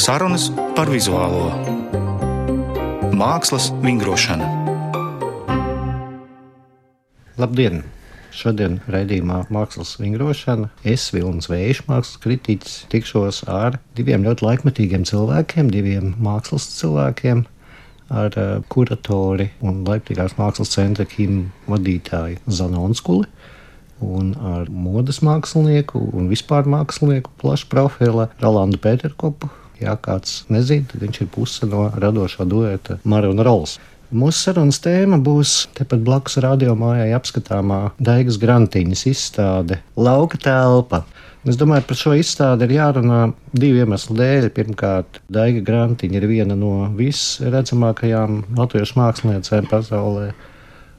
Sarunas par vizuālo mākslas vingrošanu. Labdien! Šodien raidījumā Mākslas vingrošana es, Vilnis Vējš, mākslas kritiķis, tikšos ar diviem ļoti laikmetīgiem cilvēkiem, diviem mākslas cilvēkiem, ar uh, kuratori un Laiptīgās mākslas centra Kim vadītāju Zanonskuli un ar modes mākslinieku un vispār mākslinieku plašu profilu Rolandu Pēterkopu. Ja kāds nezina, tad viņš ir puse no radošā dueta Marija Rols. Mūsu sarunas tēma būs tepat blakus radiomājai apskatāmā Daigas Grantiņas izstāde Lauka telpa. Es domāju, par šo izstādi ir jārunā divu iemeslu dēļ. Pirmkārt, Daiga Grantiņa ir viena no visredzamākajām latviešu māksliniecēm pasaulē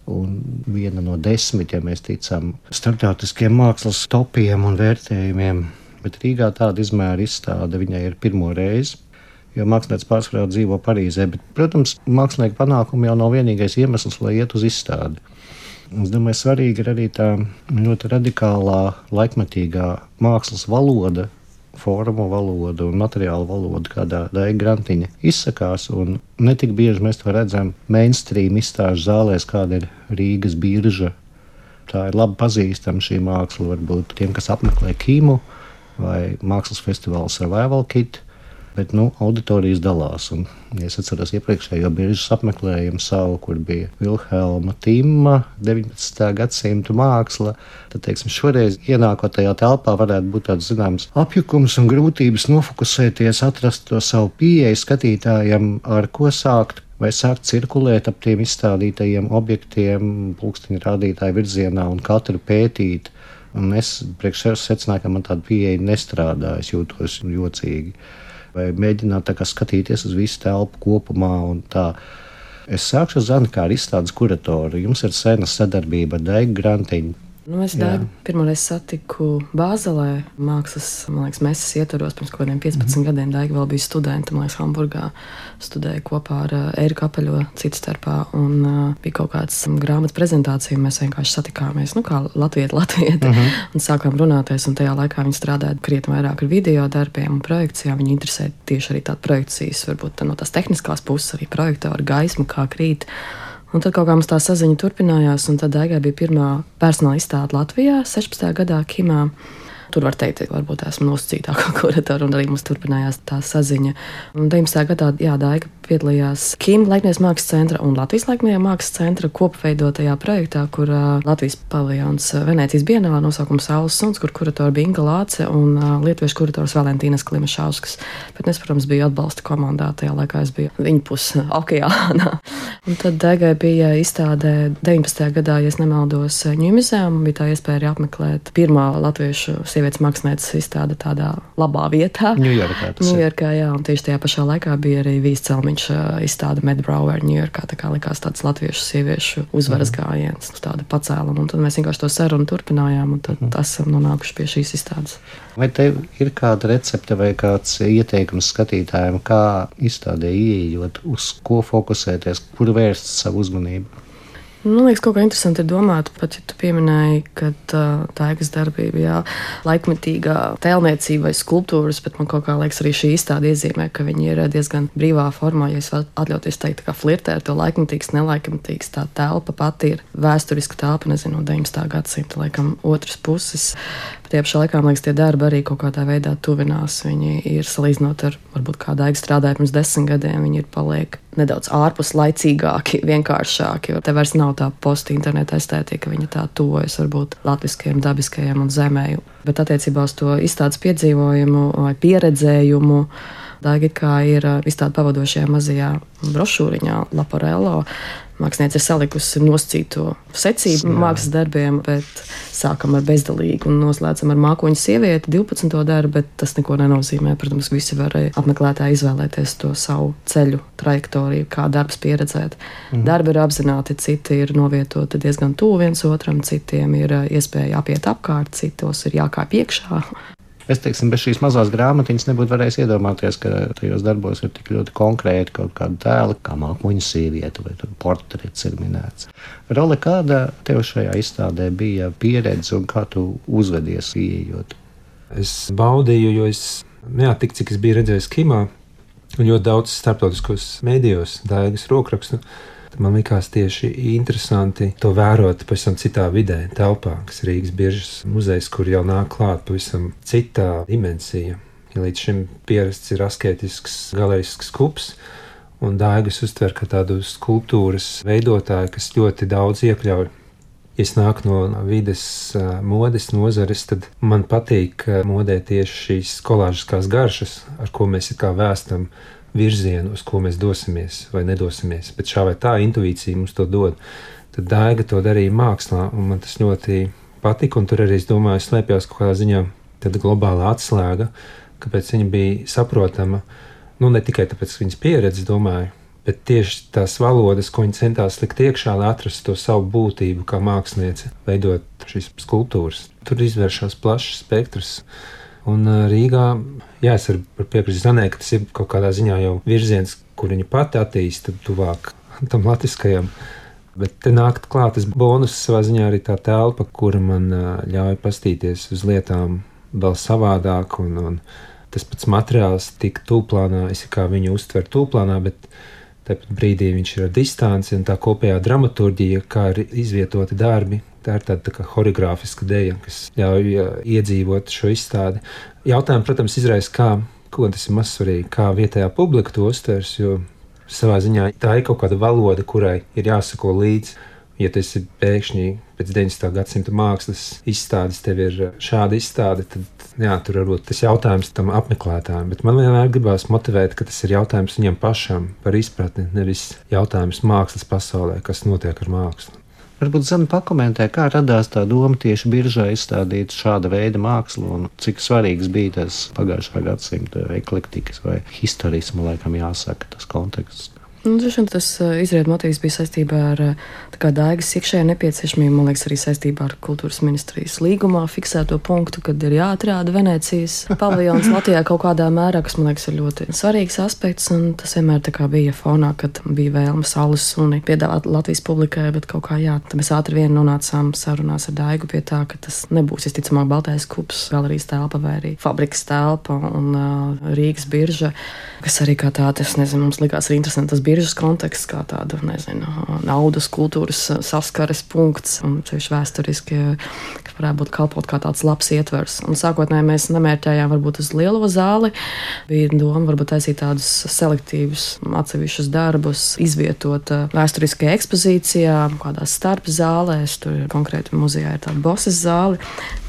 un viena no desmit, ja mēs ticam starptautiskiem mākslas topiem un vērtējumiem. Bet Rīgā tāda izmēra izstāde viņai ir pirmo reizi. Jo mākslinieks pārsvarā dzīvo Parīzē, bet, protams, mākslinieka panākumi jau nav vienīgais iemesls, lai iet uz izstādi. Es domāju, svarīga ir arī tā ļoti radikālā, laikmatīgā mākslas valoda, formu valodu un materiālu valodu, kādā Daiga Grantiņa izsakās. Ne tik bieži mēs to redzam mainstream izstāžu zālēs, kāda ir Rīgas birža. Tā ir labi pazīstama šī māksla varbūt tiem, kas apmeklē Kīmu vai mākslas festivālu Survival Kit Bet nu, auditorijas dalās. Un, ja es atceros iepriekšējo biržas apmeklējumu savu, kur bija Vilhelma Tīma, 19. gadsimta māksla, tad teiksim, šoreiz ienākot tajā telpā varētu būt tāds zināms apjukums un grūtības nofokusēties, atrast to savu pieeju skatītājam, ar ko sākt vai sākt cirkulēt ap tiem izstādītajiem objektiem, pulksteņa rādītāju virzienā un katru pētīt. Un es priekš sevis secināju, ka man tāda pieeja nestrādā, es jūtos jocīgi vai mēģināt skatīties uz visu telpu kopumā. Es sākšu zvanīt kā izstādes kuratoru. Jums ir sena sadarbība ar Daigu Grantiņu. Nu, es Daigu pirmoreiz satiku Bāzelē, mākslas liekas, mēsas ietvaros pirms kaut kādiem 15 mm -hmm. gadiem. Daiga vēl bija studenta, man liekas, Hamburgā. Studēja kopā ar uh, Eriku Apaļo citu starpā. Un uh, bija kaut kāds um, grāmatas prezentācija, un mēs vienkārši satikāmies, nu, kā Latvijas Latvijas. Mm -hmm. Un sākām runāties, un tajā laikā viņi strādāja krietni vairāk ar video darbiem un projekcijām. Viņi interesēja tieši arī tādas projekcijas, varbūt tā no tās tehniskās puses, arī projektoru gaismu, kā krīt. Un tad kaut kā mums tā saziņa turpinājās, un tad Daigai bija pirmā personāla izstāde Latvijā 16. gadā Kimā. Tur var teikt, varbūt esmu nosacītākā kuratora, un arī mums turpinājās tā saziņa. Un 19. gadā, jā, Daiga piedalījās Kim Laiknieks mākslas centra un Latvijas Laiknieka mākslas centra kopveidotajā projektā, kur uh, Latvijas paviljons Venecijas bienālā nosaukums Saules suns, kur kuratora bija Inga Lāce un uh, lietuviešu kurators Valentīnas Klimašauskas. Bet es, protams, biju atbalsta komandā tajā laikā, es biju viņa pusē okeānā. un tad Daigai bija izstādē 19. gadā, ja nemaldos, Ņūmizē, un bija tā iespēja arī apmeklēt pirmā latviešu sievietes sievietes mākslinieces izstāde tādā labā vietā. Ņujorkā. Ņujorkā, jā, un tieši tajā pašā laikā bija arī Vīs Celmiņš izstāde Medbrauer Ņujorkā. Tā kā likās tāds latviešu sieviešu uzvaras mm. gājiens, tāda pacēluma. Un tad mēs vienkārši to sarunu turpinājām, un tad mm. esam nonākuši pie šīs izstādes. Vai tev ir kāda recepte vai kāds ieteikums skatītājiem, kā izstādē ieejot, uz ko fokusēties, kur vērst savu uzmanību? Man liekas, kaut kā interesanti ir domāt, pat ja tu pieminēji, ka uh, tā ir darbība, jā, laikmetīgā tēlniecība vai skulptūras, bet man kaut kā liekas, arī šī izstāde iezīmē, ka viņi ir diezgan brīvā formā, ja es varu atļauties teikt, kā flirtē ar to laikmetīgs, nelaikmetīgs. Tā telpa pati ir vēsturiska telpa, nezinu, no 19. gadsimta, laikam, otras puses. Tie pašā laikā, man liekas, tie darbi arī kaut kādā veidā tuvinās. Viņi ir salīdzinot ar, varbūt, kādā aigsta strādāja pirms desmit gadiem, viņi ir paliek nedaudz ārpus laicīgāki, vienkāršāki. Te vairs nav tā post-interneta estētika, viņa tā tuvojas varbūt latviskajam, dabiskajam un zemēju. Bet attiecībā uz to izstādes piedzīvojumu vai pieredzējumu. Dāgi kā ir izstāde pavadošajā mazajā brošūriņā Laporello. Mākslinieci ir salikusi nosacīto secību Jā. mākslas darbiem, bet sākam ar bezdalīgu un noslēdzam ar mākoņu sievieti 12. darbu, bet tas neko nenozīmē. Protams, visi varēja apmeklētāji izvēlēties to savu ceļu, trajektoriju, kā darbs pieredzēt. Mhm. Darbi ir apzināti, citi ir novietoti diezgan tuvu viens otram, citiem ir iespēja apiet apkārt, citos ir jākāp iekšā. Es teiksim, bez šīs mazās grāmatiņas nebūtu varējis iedomāties, ka tajos darbos ir tik ļoti konkrēti kaut kāda tēla, kā mākoņa sieviete vai portrets ir minēts. Role, kāda tev šajā izstādē bija pieredze un kā tu uzvedies ieejot? Es baudīju, jo es, jā, tik cik es biju redzējis Kimā, un ļoti daudz starptautiskos mēdījos, daigas rokrakstu. Man liekas, tieši interesanti to vērot pavisam citā vidē, telpā, kas ir Rīgas biežas muzejs, kur jau nāk klāt pavisam citā dimensija. Ja līdz šim pierasts ir asketisks, galerisks kups, un daigas uztver kā tādu skulptūras veidotāju, kas ļoti daudz iekļauj es nāku no vides, modes nozares, tad man patīk modē tieši šīs kolāžiskās garšas, ar ko mēs kā vēstam virzienu, uz ko mēs dosimies vai nedosimies. Bet šā vai tā intuīcija mums to dod. Tad Daiga to darīja mākslā, un man tas ļoti patika. Tur arī es domāju, slēpjas kaut kādā ziņā globāla atslēga, kāpēc viņa bija saprotama. Nu, ne tikai tāpēc, ka viņas pieredze, domāju, bet tieši tās valodas, ko viņi centās likt iekšā, lai atrastu to savu būtību, kā mākslinieci, veidot šīs skulptūras. Tur izvēršas plašs spektrs. Un Rīgā, jā, es varu piekrist Zanē, ka tas ir kaut kādā ziņā jau virziens, kur viņa pati attīsta tuvāk tam latviskajam. Bet te nāk klāt tas bonus savā ziņā arī tā telpa, kura man ļauj pastīties uz lietām vēl savādāk, un, un tas pats materiāls tik tūplānā, es kā viņu uztveru tūplānā, bet Tāpat brīdī viņš ir ar distanci un tā kopējā dramaturgija, kā ir izvietoti darbi. Tā ir tāda tā kā choreogrāfiska dēļa, kas ļauj iedzīvot šo izstādi. Jautājums, protams, izraisa, kā, ko tas ir mazsvarīgi, kā vietējā publika to uztvers, jo savā ziņā tā ir kaut kāda valoda, kurai ir jāsako līdzi ja tas ir pēkšņi pēc 19. gadsimta mākslas izstādes, tev ir šāda izstāde, tad jā, tur varbūt tas jautājums tam apmeklētājam. Bet man vienmēr gribās motivēt, ka tas ir jautājums viņam pašam par izpratni, nevis jautājums mākslas pasaulē, kas notiek ar mākslu. Varbūt Zana pakomentē, kā radās tā doma tieši biržā izstādīt šāda veida mākslu un cik svarīgs bija tas pagājušā gadsimta eklektikas vai historisma, laikam jāsaka, tas konteksts. Nu, vien tas izriet motīvs bija saistībā ar daigas iekšējā nepieciešamību, man liekas, arī saistībā ar kultūras ministrijas līgumā fiksēto punktu, kad ir jāatrāda Venecijas paviljons Latvijā kaut kādā mērā, kas man liekas ir ļoti svarīgs aspekts, un tas vienmēr tā bija fonā, kad bija vēlme saules suni piedāvāt Latvijas publikai, bet kaut kā jā, tad mēs ātri vien nonācām sarunās ar daigu pie tā, ka tas nebūs, visticamāk, Baltais kups, galerijas telpa vai arī fabrikas telpa un uh, Rīgas birža, kas arī kā tāda, es nezinu, mums likās arī interesantas biržas konteksts, kā tāda, nezinu, naudas kultūras saskares punkts, un tieši vēsturiski, kas varētu būt kalpot kā tāds labs ietvers. Un sākotnēji mēs nemērķējām varbūt uz lielo zāli, bija doma varbūt taisīt tādus selektīvus atsevišķus darbus, izvietot vēsturiskajā ekspozīcijā, kādās starp zālēs, tur konkrēti muzejā ir tāda bosas zāle,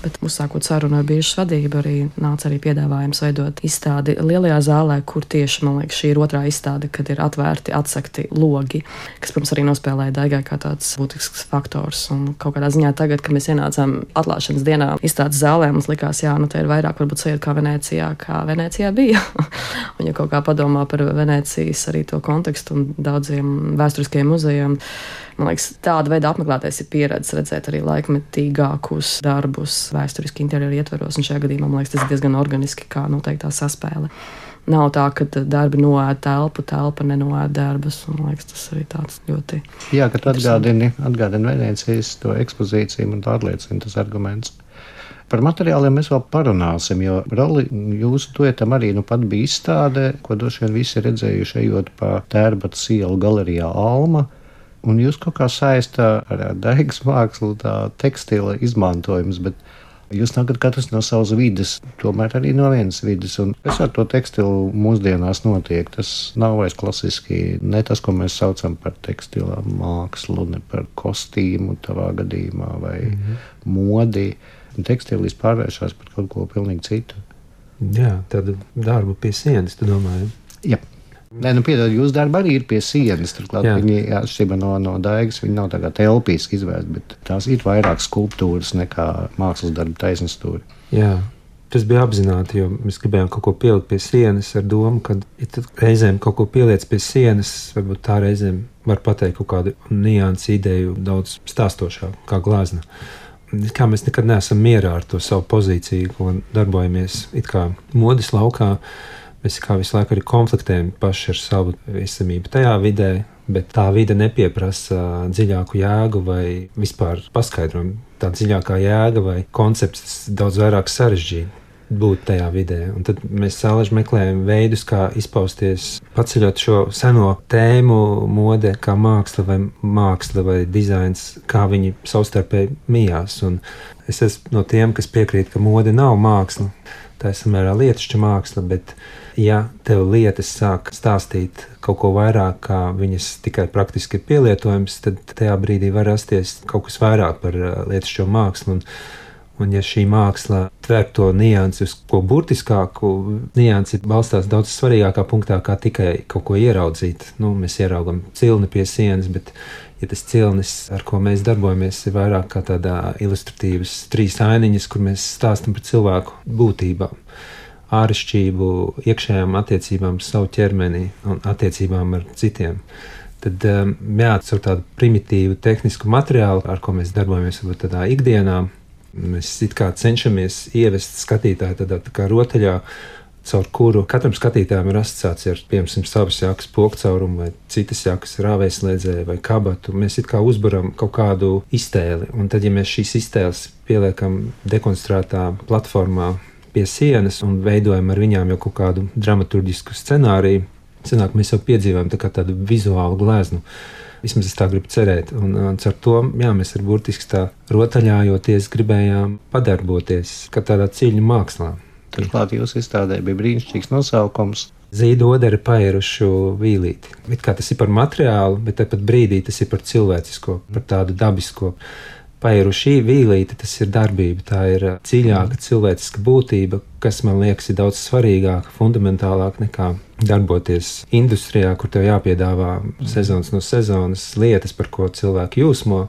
bet uzsākot sarunu ar biržas vadību arī nāca arī piedāvājums veidot izstādi lielajā zālē, kur tieši, man liekas, šī ir otrā izstāde, kad ir atvērti atsakti logi, kas, protams, arī nospēlēja daigai kā tāds būtisks faktors. Un kaut kādā ziņā tagad, kad mēs ienācām atklāšanas dienā izstādes zālē, mums likās, jā, nu te ir vairāk varbūt sajūta kā Venecijā, kā Venecijā bija. un ja kaut kā padomā par Venecijas arī to kontekstu un daudziem vēsturiskiem muzejiem, man liekas, tāda veida apmeklētājs ir pieredzējis redzēt arī laikmetīgākus darbus vēsturiski interjeru ietveros, un šajā gadījumā man liekas, tas ir diezgan organiski, kā noteiktā saspēle. Nav tā, ka darbi noēda telpu, telpa nenoēda darbus. Man liekas, tas arī tāds ļoti. Jā, ka atgādini, atgādini Venecijas to ekspozīciju, man tā apliecina tas arguments. Par materiāliem mēs vēl parunāsim, jo Roli, jūsu toietam arī nu pat bija izstāde, ko droši vien visi redzējuši, ejot pa tērbatu ielu galerijā Alma. Un jūs kaut kā saistā ar daigas mākslu, tā tekstila izmantojums, bet Jūs nākat katrs no savas vidas, tomēr arī no vienas vidas. Un kas ar to tekstilu mūsdienās notiek? Tas nav vairs klasiski ne tas, ko mēs saucam par tekstilu mākslu, ne par kostīmu tavā gadījumā vai mm -hmm. modi. Tekstilis pārvēršas par kaut ko pilnīgi citu. Jā, tādu darbu pie sienas, tu domā? Jā. Nē, nu, piedod, jūsu darba arī ir pie sienas. Turklāt Jā. viņi, atšķirībā no, no daigas, viņi nav kā telpiski izvērsti, bet tās ir vairāk skulptūras nekā mākslas darba taisnstūri. Jā. Tas bija apzināti, jo mēs gribējām kaut ko pielikt pie sienas ar domu, ka, ja reizēm kaut ko pieliec pie sienas, varbūt tā reizēm var pateikt kaut kādu niansu ideju daudz stāstošāku, kā glāzna. Kā mēs nekad neesam mierā ar to savu pozīciju, ko darbojamies modes laukā Mēs kā visu laiku arī konfliktējam paši ar savu esamību tajā vidē, bet tā vide nepieprasa dziļāku jēgu vai vispār paskaidrojumu. Tā dziļākā jēga vai koncepts daudz vairāk sarežģīta. būt tajā vidē. Un tad mēs sāleži meklējam veidus, kā izpausties, paceļot šo seno tēmu, mode, kā māksla vai māksla vai dizains, kā viņi savstarpēji mijās. Un es esmu no tiem, kas piekrīt, ka mode nav māksla. Tā ir samērā lietišķa māksla, bet, ja tev lietas sāk stāstīt kaut ko vairāk, kā viņas tikai praktiski ir pielietojams, tad tajā brīdī var rasties kaut kas vairāk par uh, lietišķo mākslu. Un, Un, ja šī māksla tver to niansi uz ko burtiskāku, niansi balstās daudz svarīgākā punktā, kā tikai kaut ko ieraudzīt. Nu, mēs ieraugam cilni pie sienas, bet, ja tas cilnis, ar ko mēs darbojamies, ir vairāk kā tādā ilustratīvas trīs ainiņas, kur mēs stāstam par cilvēku būtībām, āršķirību, iekšējām attiecībām, savu ķermeni un attiecībām ar citiem. Tad, um, jā, ar tādu primitīvu tehnisku materiālu, ar ko mēs darbojamies, varbūt tādā ikdienā, Mēs cenšamies ievest skatītāju tādā tā kā rotaļā, caur kuru katram skatītājam ir asociācija ar, piemēram, savas jakas pokcaurumu vai citas jakas rāvēslēdzēju vai kabatu. Mēs it kā uzburam kaut kādu iztēli, un tad, ja mēs šīs iztēles pieliekam dekonstruētā platformā pie sienas un veidojam ar viņām jau kaut kādu dramaturgisku scenāriju, sanāk, mēs jau piedzīvojam tā tādu vizuālu gleznu. Vismaz es tā gribu cerēt. Un, un ar to jā, mēs ar burtiski tā rotaļājoties gribējām padarboties kā tādā cīņu mākslā. Turklāt jūsu izstādē bija brīnišķīgs nosaukums. Zīda odara pairušu vīlīti. It kā tas ir par materiālu, bet tāpat brīdī tas ir par cilvēcisko, par tādu dabisko. Pairušī vīlīte, tas ir darbība, tā ir dziļāka cilvēciska būtība, kas man liekas ir daudz svarīgāka, fundamentālāka nekā darboties industrijā, kur tev jāpiedāvā sezonas no sezonas lietas, par ko cilvēki jūsmo,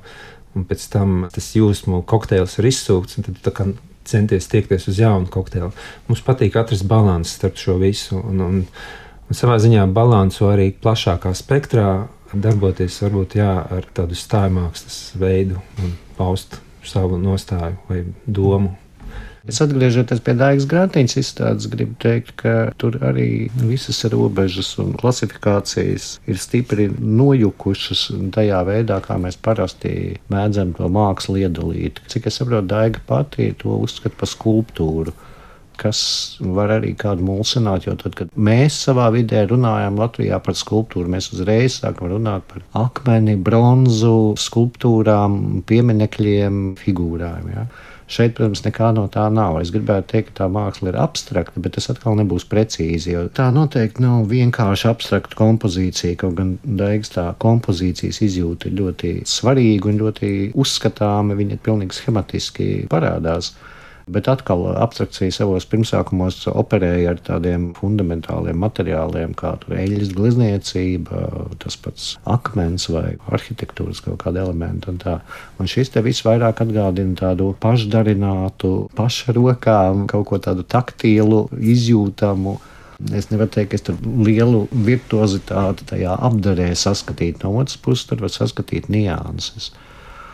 un pēc tam tas jūsmu kokteils ir izsūkts, un tad tu kā centies tiekties uz jaunu kokteili. Mums patīk atrast līdzsvaru starp šo visu, un, un, un savā ziņā balansu arī plašākā spektrā darboties varbūt jā, ar tādu stājmākslas veidu un paust savu nostāju vai domu Es atgriežoties pie Daigas grāmatas izstādes, gribu teikt, ka tur arī visas robežas un klasifikācijas ir stipri nojukušas tajā veidā, kā mēs parasti mēdzam to mākslu iedalīt. Cik es saprotu, Daiga pati to uzskata par skulptūru kas var arī kādu mulsināt. Jo tad, kad mēs savā vidē runājam Latvijā par skulptūru, mēs uzreiz sākam runāt par akmeni, bronzu, skulptūrām, pieminekļiem, figūrām. Ja? Šeit, protams, nekā no tā nav. Es gribētu teikt, ka tā māksla ir abstrakta, bet tas atkal nebūs precīzi. Tā noteikti nav vienkārši abstrakta kompozīcija. Kaut gan Daigs tā kompozīcijas izjūta ir ļoti svarīga un ļoti uzskatāma. Viņa ir pilnīgi schematiski parādās. Bet atkal abstrakcija savos pirmsākumos operēja ar tādiem fundamentāliem materiāliem, kā eļļas glezniecība, tas pats akmens vai arhitektūras kaut kāda elementa. Un, tā. un šis te viss vairāk atgādina tādu pašdarinātu, pašrokām, kaut ko tādu taktīlu, izjūtamu. Es nevaru teikt, ka es tur lielu virtuozitāti tajā apdarē saskatīt. No otras puses, tur var saskatīt nianses,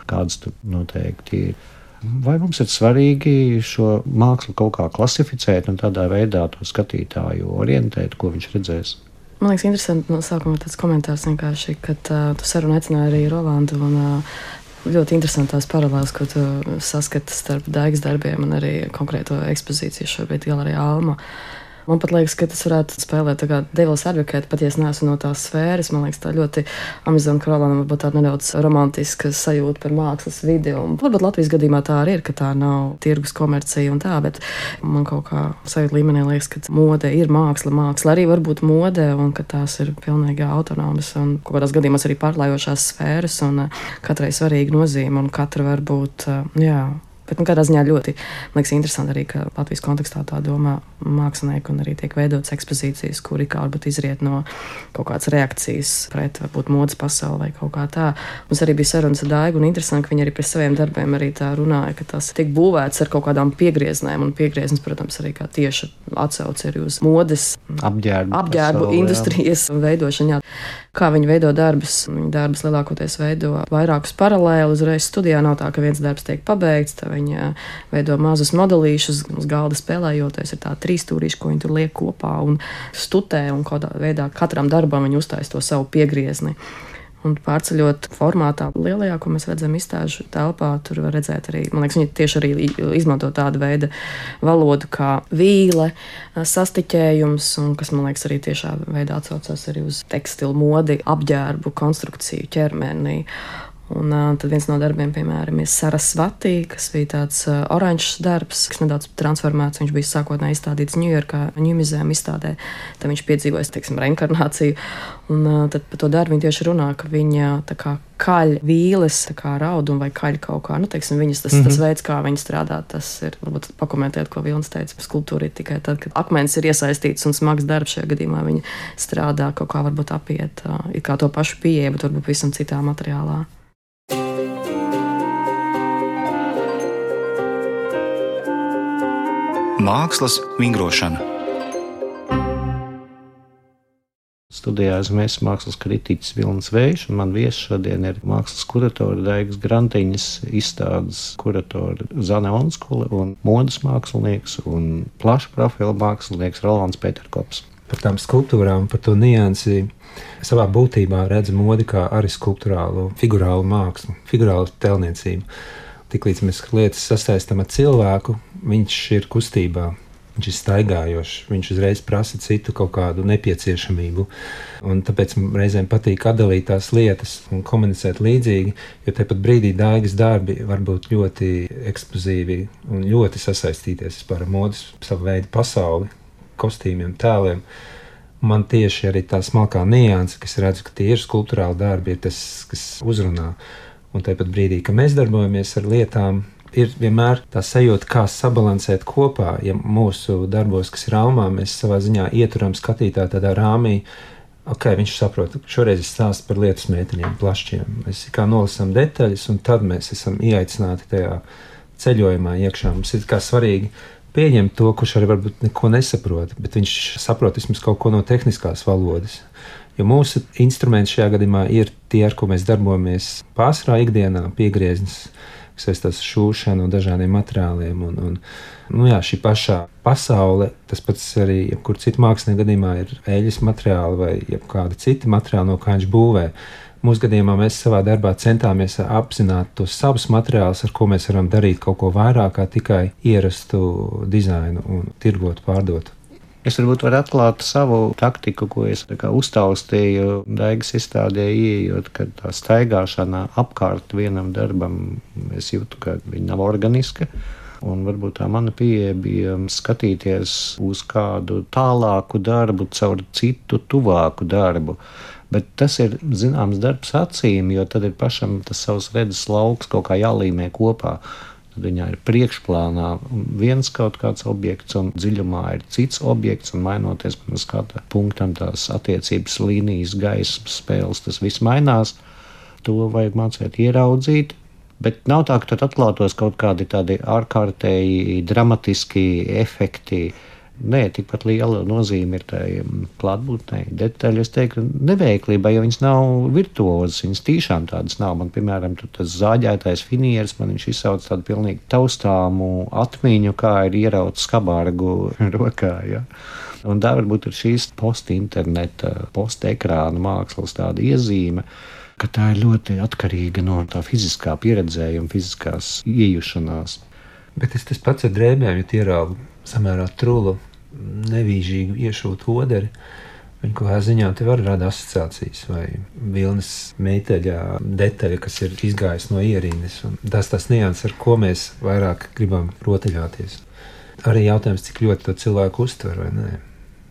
kādas tur noteikti ir. Vai mums ir svarīgi šo mākslu kaut kā klasificēt un tādā veidā to skatītāju orientēt, ko viņš redzēs? Man liekas, interesanti no sākuma tāds komentārs vienkārši, kad uh, tu sarunu aicināji arī Rolandu. Un, uh, Ļoti interesantās paralēlas, ko tu saskati starp daigas darbiem un arī konkrēto ekspozīciju šobrīd Galerijā Alma. Uh, Man pat liekas, ka tas varētu spēlēt tādu devils advokātu, pat ja es neesmu no tās sfēras. Man liekas, tā ļoti Amazon Karolāna varbūt tāda nedaudz romantiska sajūta par mākslas vidi. Un varbūt Latvijas gadījumā tā arī ir, ka tā nav tirgus komercija un tā, bet man kaut kā sajūta līmenī liekas, ka mode ir māksla, māksla arī var būt mode un ka tās ir pilnīgi autonomas un kaut kādās gadījumos arī pārklājošās sfēras un eh, katrai svarīga nozīme un katra var būt, eh, jā, Bet, nu, kādā ziņā ļoti liekas, interesanti arī, ka Latvijas kontekstā tā domā mākslinieki un arī tiek veidotas ekspozīcijas, kuri kā varbūt izriet no kaut kādas reakcijas pret varbūt modes pasauli vai kaut kā tā. Mums arī bija sarunas ar Daigu un interesanti, ka viņi arī pie saviem darbiem arī tā runāja, ka tas tiek būvēts ar kaut kādām piegrieznēm un piegrieznes, protams, arī kā tieši atsauce arī uz modes apģērbu, apģērbu pasauli, industrijas jā. veidošanu. Jā. Kā viņi veido darbus? Viņa darbus lielākoties veido vairākus paralēli. Uzreiz studijā nav tā, ka viens darbs tiek pabeigts. Viņa veido mazus modelīšus, uz galda spēlējoties. Ir tā trīs stūrīši, ko viņi tur liek kopā un studē, un kādā veidā katram darbam viņi uztais to savu piegriezni. Un pārceļot formātā, lielajā, ko mēs redzam izstāžu telpā, tur var redzēt arī, man liekas, viņi tieši arī izmanto tādu veidu valodu kā vīle, sastiķējums, un kas, man liekas, arī tiešā veidā atsaucas arī uz tekstilu modi, apģērbu, konstrukciju, ķermeni. Un uh, tad viens no darbiem, piemēram, ir Sarasvatī, kas bija tāds uh, oranžs darbs, kas nedaudz transformēts. Viņš bija sākotnēji izstādīts Ņujorkā, Ņūmizēm izstādē. Tad viņš piedzīvoja, teiksim, reinkarnāciju. Un uh, tad par to darbu viņa tieši runā, ka viņa tā kā kaļ vīles, kā raudu vai kaļ kaut kā. Nu, teiksim, viņas, tas, mm -hmm. tas veids, kā viņi strādā, tas ir, varbūt pakomentēt, ko Vilnis teica, skulptūra ir tikai tad, kad akmens ir iesaistīts un smags darbs šajā gadījumā. Viņa strādā kaut kā varbūt apiet, uh, ir kā to pašu pieeja, bet varbūt visam citā materiālā. Mākslas vingrošana. Studijā esmu es mākslas kritiķis Vilnis Vējš, un man viesis šodien ir mākslas kuratora Daigas Grantiņas, izstādes kuratora Zana Onskule un modas mākslinieks un plaša profila mākslinieks Rolands Peterkops. Par tām skulptūrām, par to niansi savā būtībā redzu modi kā arī skulptūrālu, figurālu mākslu, figurālu telniecību. Tiklīdz mēs lietas sasaistām ar cilvēku, viņš ir kustībā. Viņš ir staigājošs, viņš uzreiz prasa citu kaut kādu nepieciešamību. Un tāpēc man reizēm patīk atdalīt tās lietas un komunicēt līdzīgi, jo tepat brīdī dārgas darbi var būt ļoti eksplozīvi un ļoti sasaistīties ar modes, savu veidu pasauli, kostīmiem, tēliem. Man tieši arī tā smalkā nianse, kas redzu, ka tie ir skulptūrāli darbi, ir tas, kas uzrunā. Un tāpat brīdī, kad mēs darbojamies ar lietām, ir vienmēr tā sajūta, kā sabalansēt kopā. Ja mūsu darbos, kas ir rāmā, mēs savā ziņā ieturam skatītāju tādā rāmī, ok, viņš saprot, ka šoreiz ir stāsts par lietus meiteņiem, plašiem. Mēs kā nolasām detaļas, un tad mēs esam ieaicināti tajā ceļojumā iekšā. Mums ir kā svarīgi pieņemt to, kurš arī varbūt neko nesaprot, bet viņš saprot vismaz kaut ko no tehniskās valodas. Jo mūsu instrumenti šajā gadījumā ir tie, ar ko mēs darbojamies pārsvarā ikdienā, piegrieznis, kas saistās ar šūšanu un dažādiem materiāliem. Un, un, nu jā, šī pašā pasaule, tas pats arī jebkur citu mākslinieku gadījumā ir eļļas materiāli vai kāda cita materiāla, no kā viņš būvē. Mūsu gadījumā mēs savā darbā centāmies apzināt tos savus materiālus, ar ko mēs varam darīt kaut ko vairāk kā tikai ierastu dizainu un tirgot, pārdot. Es varbūt varu atklāt savu taktiku, ko es uztaustīju Daigas izstādē, ieejot, kad tā staigāšana apkārt vienam darbam, es jūtu, ka viņa nav organiska. Un varbūt tā mana pieeja bija skatīties uz kādu tālāku darbu, caur citu tuvāku darbu. Bet tas ir zināms darbs acīm, jo tad ir pašam tas savs redzes lauks kaut kā jālīmē kopā. Viņā ir priekšplānā viens kaut kāds objekts, un dziļumā ir cits objekts, un mainoties no skata punktam, tās attiecības līnijas, gaismas spēles, tas viss mainās. To vajag mācīt ieraudzīt. Bet nav tā, ka tad atklātos kaut kādi tādi ārkārtēji dramatiski efekti, Nē, tikpat liela nozīme ir tai mm, klātbūtnei. Detaļas, es teiktu, neveiklībai, jo viņas nav virtuozas, viņas tiešām tādas nav. Man, piemēram, tas zāģētais finieris, man viņš izsauc tādu pilnīgi taustāmu atmiņu, kā ir ierauts skabārgu rokā. Ja? Un tā varbūt ir šīs post-interneta, post-ekrāna mākslas tāda iezīme ka tā ir ļoti atkarīga no tā fiziskā pieredzējuma, fiziskās iejušanās. Bet es tas pats ar drēbēm, ja ieraugu samērā trulu nevīžīgu iešūtu oderi. Viņa kaut kādā ziņā te var radīt asociācijas vai vilnas meiteļa detaļa, kas ir izgājusi no ierīces. Tas tas nianses, ar ko mēs vairāk gribam rotaļāties. Arī jautājums, cik ļoti to cilvēku uztver vai nē.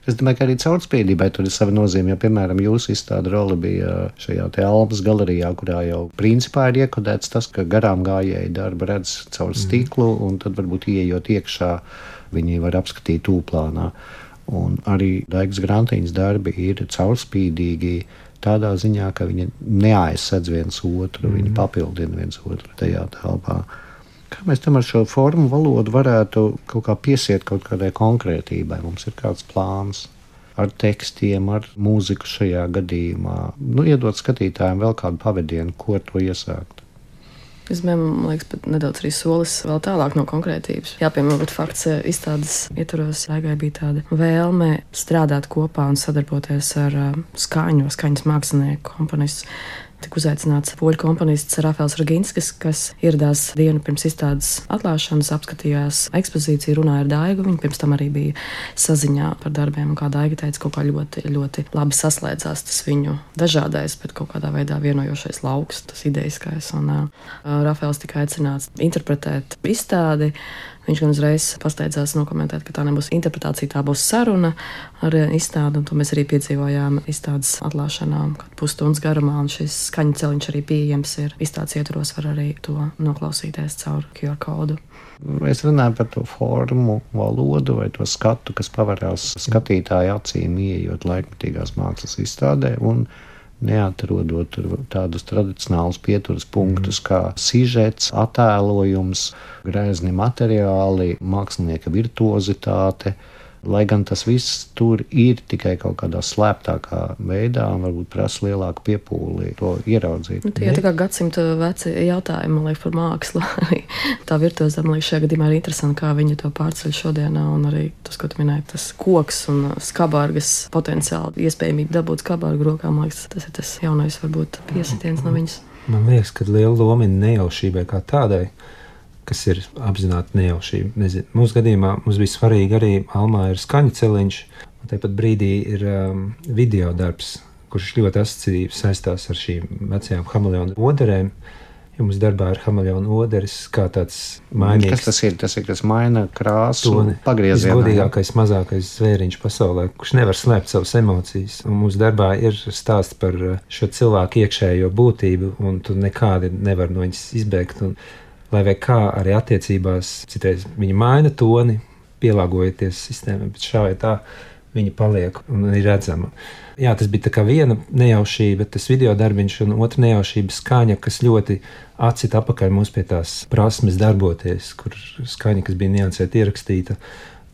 Es domāju, ka arī caurspīdībai tur ir sava nozīme. Jo, piemēram, jūsu izstāde roli bija šajā Almas galerijā, kurā jau principā ir iekodēts tas, ka garām gājēji darbu redz caur stiklu, un tad varbūt ieejot iekšā viņi var apskatīt tūplānā. Un arī Daigas Grantīnas darbi ir caurspīdīgi tādā ziņā, ka viņi neaizsedz viens otru, mm. viņi mhm. papildina viens otru tajā telpā. Kā mēs tam ar šo formu valodu varētu kaut kā piesiet kaut kādai konkrētībai? Mums ir kāds plāns ar tekstiem, ar mūziku šajā gadījumā. Nu, iedot skatītājiem vēl kādu pavadienu, ko to iesākt. Es domāju, man liekas, pat nedaudz arī solis vēl tālāk no konkrētības. Jā, piemēram, fakts eh, izstādes ietvaros Raigai bija tāda vēlme strādāt kopā un sadarboties ar uh, skaņu, skaņas mākslinieku, komponistu. Tika uzaicināts poļu komponists Rafēls Raginskis, kas ieradās dienu pirms izstādes atklāšanas, apskatījās ekspozīciju, runāja ar Daigu. Viņa pirms tam arī bija saziņā par darbiem, un kā Daiga teica, kaut kā ļoti, ļoti labi saslēdzās tas viņu dažādais, bet kaut kādā veidā vienojošais lauks, tas idejiskais. Un uh, Rafēls tika aicināts interpretēt izstādi. Viņš gan uzreiz pasteidzās nokomentēt, ka tā nebūs interpretācija, tā būs saruna ar izstādi. To mēs arī piedzīvojām izstādes atklāšanā, kad pusstundas garumā, un šis skaņu celiņš arī pieejams ir. Izstādes ietvaros var arī to noklausīties caur QR kodu. Es runāju par to formu, valodu vai to skatu, kas pavarās skatītāju acīm, ieejot laikmatīgās mākslas izstādē. Un neatrodot tādus tradicionālus pieturas punktus, mm. kā sižets, attēlojums, grezni materiāli, mākslinieka virtuozitāte. Lai gan tas viss tur ir tikai kaut kādā slēptākā veidā, un varbūt prasa lielāku piepūli to ieraudzīt. Nu, tie ir tikai gadsimta veci jautājumi, liekas, par mākslu. tā virtuozā, man liekas, šajā gadījumā ir interesanti, kā viņi to pārceļ šodienā, un arī tas, ko tu minēji, tas koks un skabārgas potenciāli iespējamība dabūt skabārgu rokā, man liekas, tas ir tas jaunais, varbūt piesitiens no viņas. Man liekas, ka liela loma ir nejaušībai kā tādai kas ir apzināti nejaušība. Nezinu. Mūsu gadījumā mums bija svarīgi arī Almā ir skaņu celiņš, un tāpat brīdī ir um, video darbs, kurš ļoti asociatīvi saistās ar šīm vecajām hameleonu oderēm. Ja mums darbā ir hameleona oderis, kā tāds mainīgs. Kas tas ir? Tas ir, kas maina krāsu, pagriezienā. Godīgākais, mazākais zvēriņš pasaulē, kurš nevar slēpt savas emocijas. Un mūsu darbā ir stāsts par šo cilvēku iekšējo būtību, un tu nekādi nevar no viņas izbēgt. Un lai kā arī attiecībās, citreiz viņi maina toni, pielāgojoties sistēmai, bet šā vai tā viņa paliek un ir redzama. Jā, tas bija viena nejaušība, tas video darbiņš, un otra nejaušība skaņa, kas ļoti atcita apakaļ mums pie tās prasmes darboties, kur skaņa, kas bija niansēta ierakstīta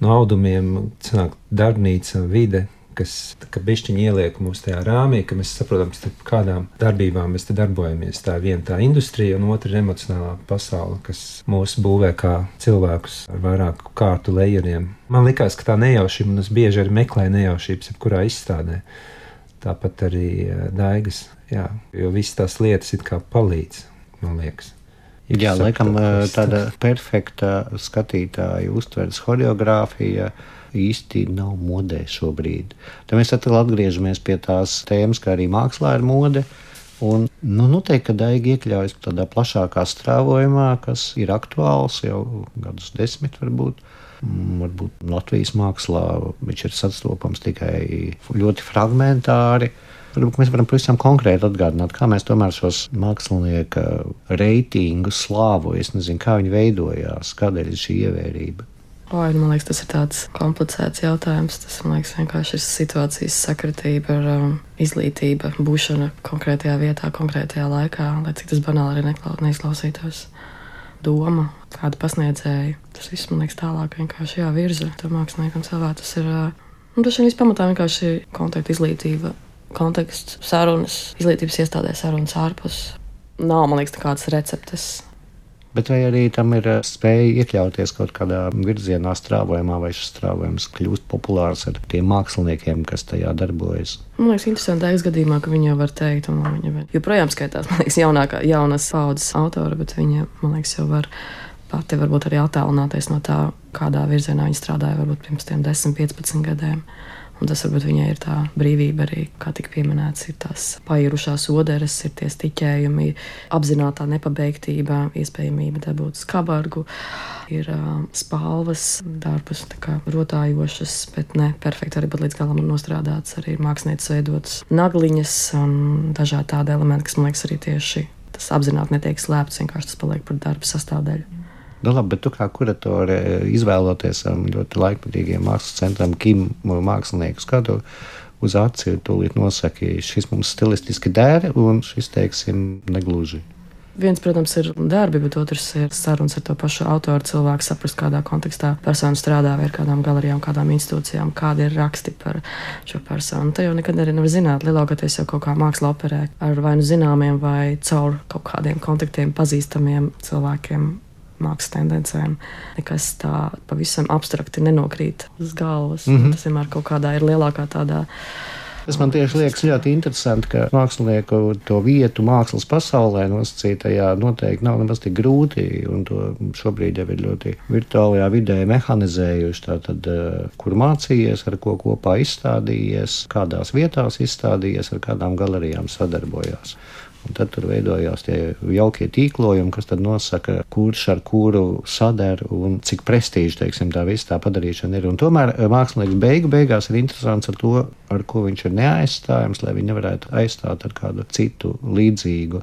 no audumiem, cenāk darbnīca, vide, kas bišķiņi ieliek mūs tajā rāmī, ka mēs saprotam, kādām darbībām mēs darbojamies. Tā ir viena tā industrija, un otra ir emocionālā pasaule, kas mūs būvē kā cilvēkus ar vairāku kārtu lejeriem. Man liekas, ka tā nejaušība, un es bieži arī meklēju nejaušības, jebkurā izstādē. Tāpat arī eh, daigas, jā, jo visas tās lietas it kā palīdz, man liekas. Jā, laikam eh, tāda perfekta skatītāja uztveres choreogrāfija īsti nav modē šobrīd. Tad mēs atkal atgriežamies pie tās tēmas, kā arī mākslā ir mode. Un, nu, noteikti, ka Daiga iekļaujas tādā plašākā strāvojumā, kas ir aktuāls jau gadus desmit, varbūt. Mm, varbūt Latvijas mākslā viņš ir sastopams tikai ļoti fragmentāri. Varbūt mēs varam pavisam konkrēti atgādināt, kā mēs tomēr šos mākslinieka reitingus slāvu, es nezinu, kā viņi veidojās, kādēļ ir šī ievērība. Oi, man liekas, tas ir tāds komplicēts jautājums. Tas man liekas, vienkārši ir situācijas sakritība ar um, izglītību, būšana konkrētajā vietā, konkrētajā laikā, lai cik tas banāli arī neizklausītos. Doma, kāda pasniedzēja, tas viss man liekas tālāk vienkārši jāvirza. Tam māksliniekam savā tas ir. Uh, un tas šeit pamatā vienkārši kontakta izglītība, konteksts, sarunas, izglītības iestādēs, sarunas ārpus. Nav, man liekas, nekādas receptes bet vai arī tam ir eh, spēja iekļauties kaut kādā virzienā, strāvojumā, vai šis strāvojums kļūst populārs ar tiem māksliniekiem, kas tajā darbojas. Man liekas, interesanti Daigas gadījumā, ka viņa var teikt, un viņa joprojām skaitās, man liekas, jaunākā, jaunas paudzes autora, bet viņa, man liekas, jau var pati varbūt arī attālināties no tā, kādā virzienā viņa strādāja varbūt pirms tiem 10, 15 gadiem. Un tas varbūt viņai ir tā brīvība arī, kā tika pieminēts, ir tās pairušās oderes, ir tie stiķējumi, apzināta nepabeigtība, iespējamība dabūt skabargu, ir uh, spalvas, darbus rotājošas, bet ne perfekti arī līdz galam nostrādāts. Arī ir mākslinieks veidots nagliņas un dažādi tādi elementi, kas man liekas arī tieši tas apzināti netiek slēpts, vienkārši tas paliek par darba sastāvdaļu. Nu, labi, bet tu kā kuratore izvēloties ļoti laikmatīgiem mākslas centram, kim mākslinieku skatu uz aci, tūlīt nosaki, šis mums stilistiski dēra un šis, teiksim, negluži. Viens, protams, ir darbi, bet otrs ir sarunas ar to pašu autoru cilvēku, saprast, kādā kontekstā persona strādā, vai ar kādām galerijām, kādām institūcijām, kādi ir raksti par šo personu. Te jau nekad arī nevar zināt. Lielākoties jau kaut kā māksla operē ar vai nu zināmiem, vai caur kaut kādiem kontaktiem pazīstamiem cilvēkiem mākslas tendencēm. Nekas tā pavisam abstrakti nenokrīt uz galvas. Mm -hmm. Tas vienmēr kaut kādā ir lielākā tādā Tas man tieši liekas ļoti interesanti, ka mākslinieku to vietu mākslas pasaulē nosacītajā noteikti nav nemaz tik grūti. To šobrīd jau ir ļoti virtuālajā vidē mehanizējuši. Tātad, eh, kur mācījies, ar ko kopā izstādījies, kādās vietās izstādījies, ar kādām galerijām sadarbojās. Un tad tur veidojās tie jaukie tīklojumi, kas nosaka, kurš ar kuru sadar un cik prestiži teiksim, tā visa tā padarīšana ir. Un tomēr eh, mākslinieks beigu beigās ir interesants ar to, ar ko viņš ir neaizstājams, lai viņi nevarētu aizstāt ar kādu citu līdzīgu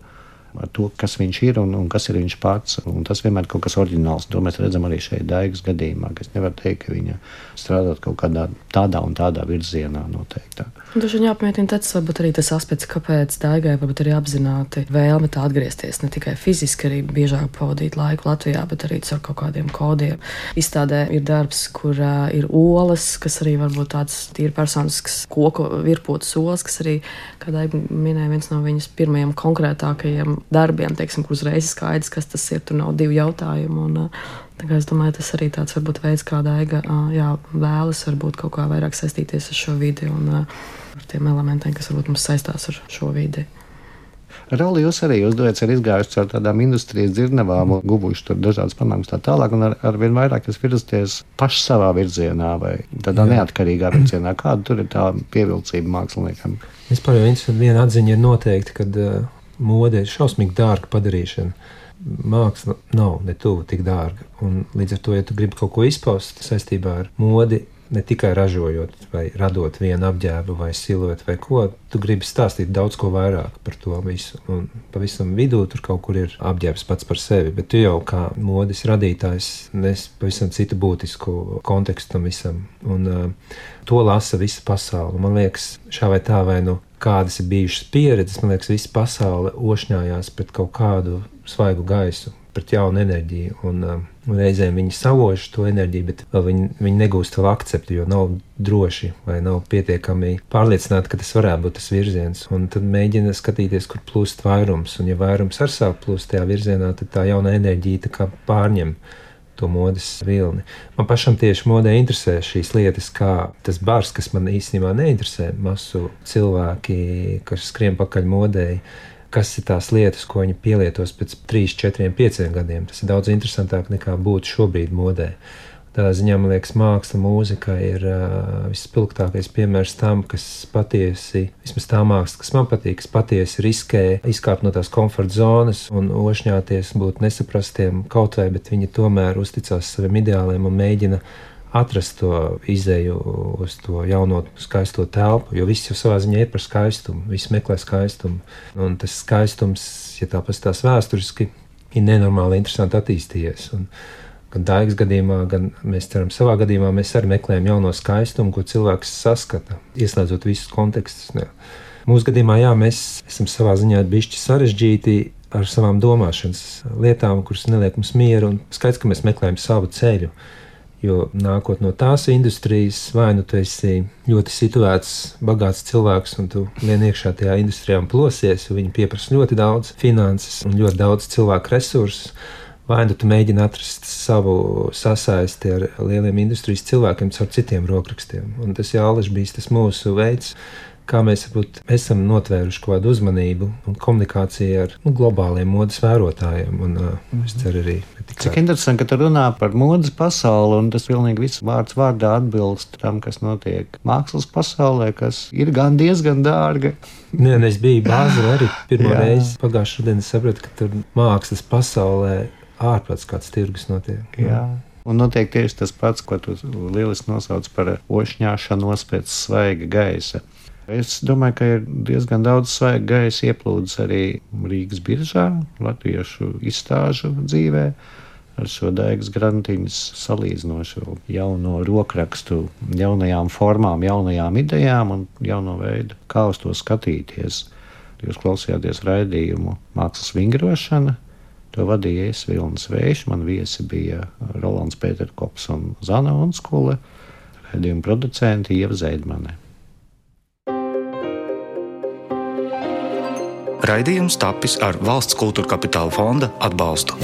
ar to, kas viņš ir un, un kas ir viņš pats. Un tas vienmēr ir kaut kas oriģināls. To mēs redzam arī šeit, Daigas gadījumā. Es nevaru teikt, ka viņa strādā kaut kādā tādā un tādā virzienā noteikti. Dažs viņa apmietina tas, varbūt arī tas aspekts, kāpēc Daigai varbūt arī apzināti vēlme tā atgriezties ne tikai fiziski, arī biežāk pavadīt laiku Latvijā, bet arī ar kaut kādiem kodiem. Izstādē ir darbs, kur uh, ir olas, kas arī varbūt tāds tīri personisks koku virpotas olas, kas arī, kā Daiga minēja, viens no viņas pirmajiem konkrētākajiem darbiem, teiksim, kur uzreiz skaidrs, kas tas ir. Tur nav divu jautājumu. Un, es domāju, tas arī tāds varbūt veids, kā Daiga jā, vēlas varbūt kaut kā vairāk saistīties ar šo vidi un ar tiem elementiem, kas varbūt mums saistās ar šo vidi. Roli jūs arī uzdodat, ir izgājuši caur tādām industrijas dzirnavām, guvuši tur dažādas panākumus tā tālāk, un ar, ar vien vairāk jūs virzaties paši savā virzienā vai tādā Jā. neatkarīgā virzienā. Kāda tur ir tā pievilcība māksliniekam? Vispār viena atziņa ir noteikti, kad uh, mode ir šausmīgi dārga padarīšana. Māksla nav ne tuvu tik dārga. Un līdz ar to, ja tu gribi kaut ko izpaust saistībā ar modi, ne tikai ražojot vai radot vienu apģērbu vai siluetu vai ko, tu gribi stāstīt daudz ko vairāk par to visu. Un pavisam vidū tur kaut kur ir apģērbs pats par sevi, bet tu jau kā modes radītājs nes pavisam citu būtisku kontekstu tam visam. Un uh, to lasa visa pasaule. Man liekas, šā vai tā vai nu kādas ir bijušas pieredzes, man liekas, visa pasaule ošņājās pret kaut kādu svaigu gaisu, pret jaunu enerģiju. Un, um, un reizēm viņi savož to enerģiju, bet viņi, viņi negūst vēl akceptu, jo nav droši vai nav pietiekami pārliecināti, ka tas varētu būt tas virziens. Un tad mēģina skatīties, kur plūst vairums. Un, ja vairums ar savu plūst tajā virzienā, tad tā jauna enerģija pārņem to modes vilni. Man pašam tieši modē interesē šīs lietas, kā tas bars, kas man īstenībā neinteresē, masu cilvēki, kas skrien pakaļ modēji. Kas ir tās lietas, ko viņi pielietos pēc 3, 4, 5 gadiem? Tas ir daudz interesantāk nekā būt šobrīd modē. Tādā ziņā man liekas, māksla, mūzika ir uh, vispilgtākais piemērs tam, kas patiesi, vismaz tā māksla, kas man patīk, kas patiesi riskē izkāpt no tās komforta zonas un ošņāties, būt nesaprastiem kaut vai, bet viņi tomēr uzticās saviem ideāliem un mēģina atrast to izēju uz to jauno skaisto telpu, jo viss jau savā ziņā ir par skaistumu, viss meklē skaistumu. Un tas skaistums, ja tā pastāstās vēsturiski, ir nenormāli interesanti attīstījies. Un, gan Daigas gadījumā, gan mēs ceram, savā gadījumā mēs arī meklējam jauno skaistumu, ko cilvēks saskata, ieslēdzot visus kontekstus. Ne. Mūsu gadījumā, jā, mēs esam savā ziņā bišķi sarežģīti ar savām domāšanas lietām, kuras neliek mums mieru, un skaidrs, ka mēs meklējam savu ceļu. Jo nākot no tās industrijas, vai nu tu esi ļoti situēts, bagāts cilvēks, un tu vien iekšā tajā industrijā plosies, jo viņi pieprasa ļoti daudz finanses un ļoti daudz cilvēku resursus vai nu tu mēģini atrast savu sasaisti ar lieliem industrijas cilvēkiem caur citiem rokrakstiem. Un tas Aleš bija tas mūsu veids, kā mēs varbūt, esam notvēruši kaut kādu uzmanību un komunikāciju ar nu, globāliem modes vērotājiem. Un, uh, mm -hmm. Es ceru arī. Tikai... Cik interesanti, ka tu runā par modes pasauli, un tas pilnīgi viss vārds vārdā atbilst tam, kas notiek mākslas pasaulē, kas ir gan diezgan dārga. Nē, es biju Bāzelē arī pirmo reizi pagājušā rudenī sapratu, ka tur mākslas pasaulē ārprāts kāds tirgus notiek. Jā. Un notiek tieši tas pats, ko tu lieliski nosauc par ošņāšanos pēc svaiga gaisa. Es domāju, ka ir diezgan daudz svaiga gaisa ieplūdes arī Rīgas biržā, latviešu izstāžu dzīvē. Ar šo dēļas grantiņas salīdzinošu jauno rokrakstu, jaunajām formām, jaunajām idejām un jauno veidu, kā uz to skatīties. Jūs klausījāties raidījumu Mākslas vingrošana, To vadīja es Vilnis Vējš, man viesi bija Rolands Pēterkops un Zana Unskule, redzījuma producenti Ieva Zeidmane. Raidījums tapis ar valsts kultūra kapitāla fonda atbalstu.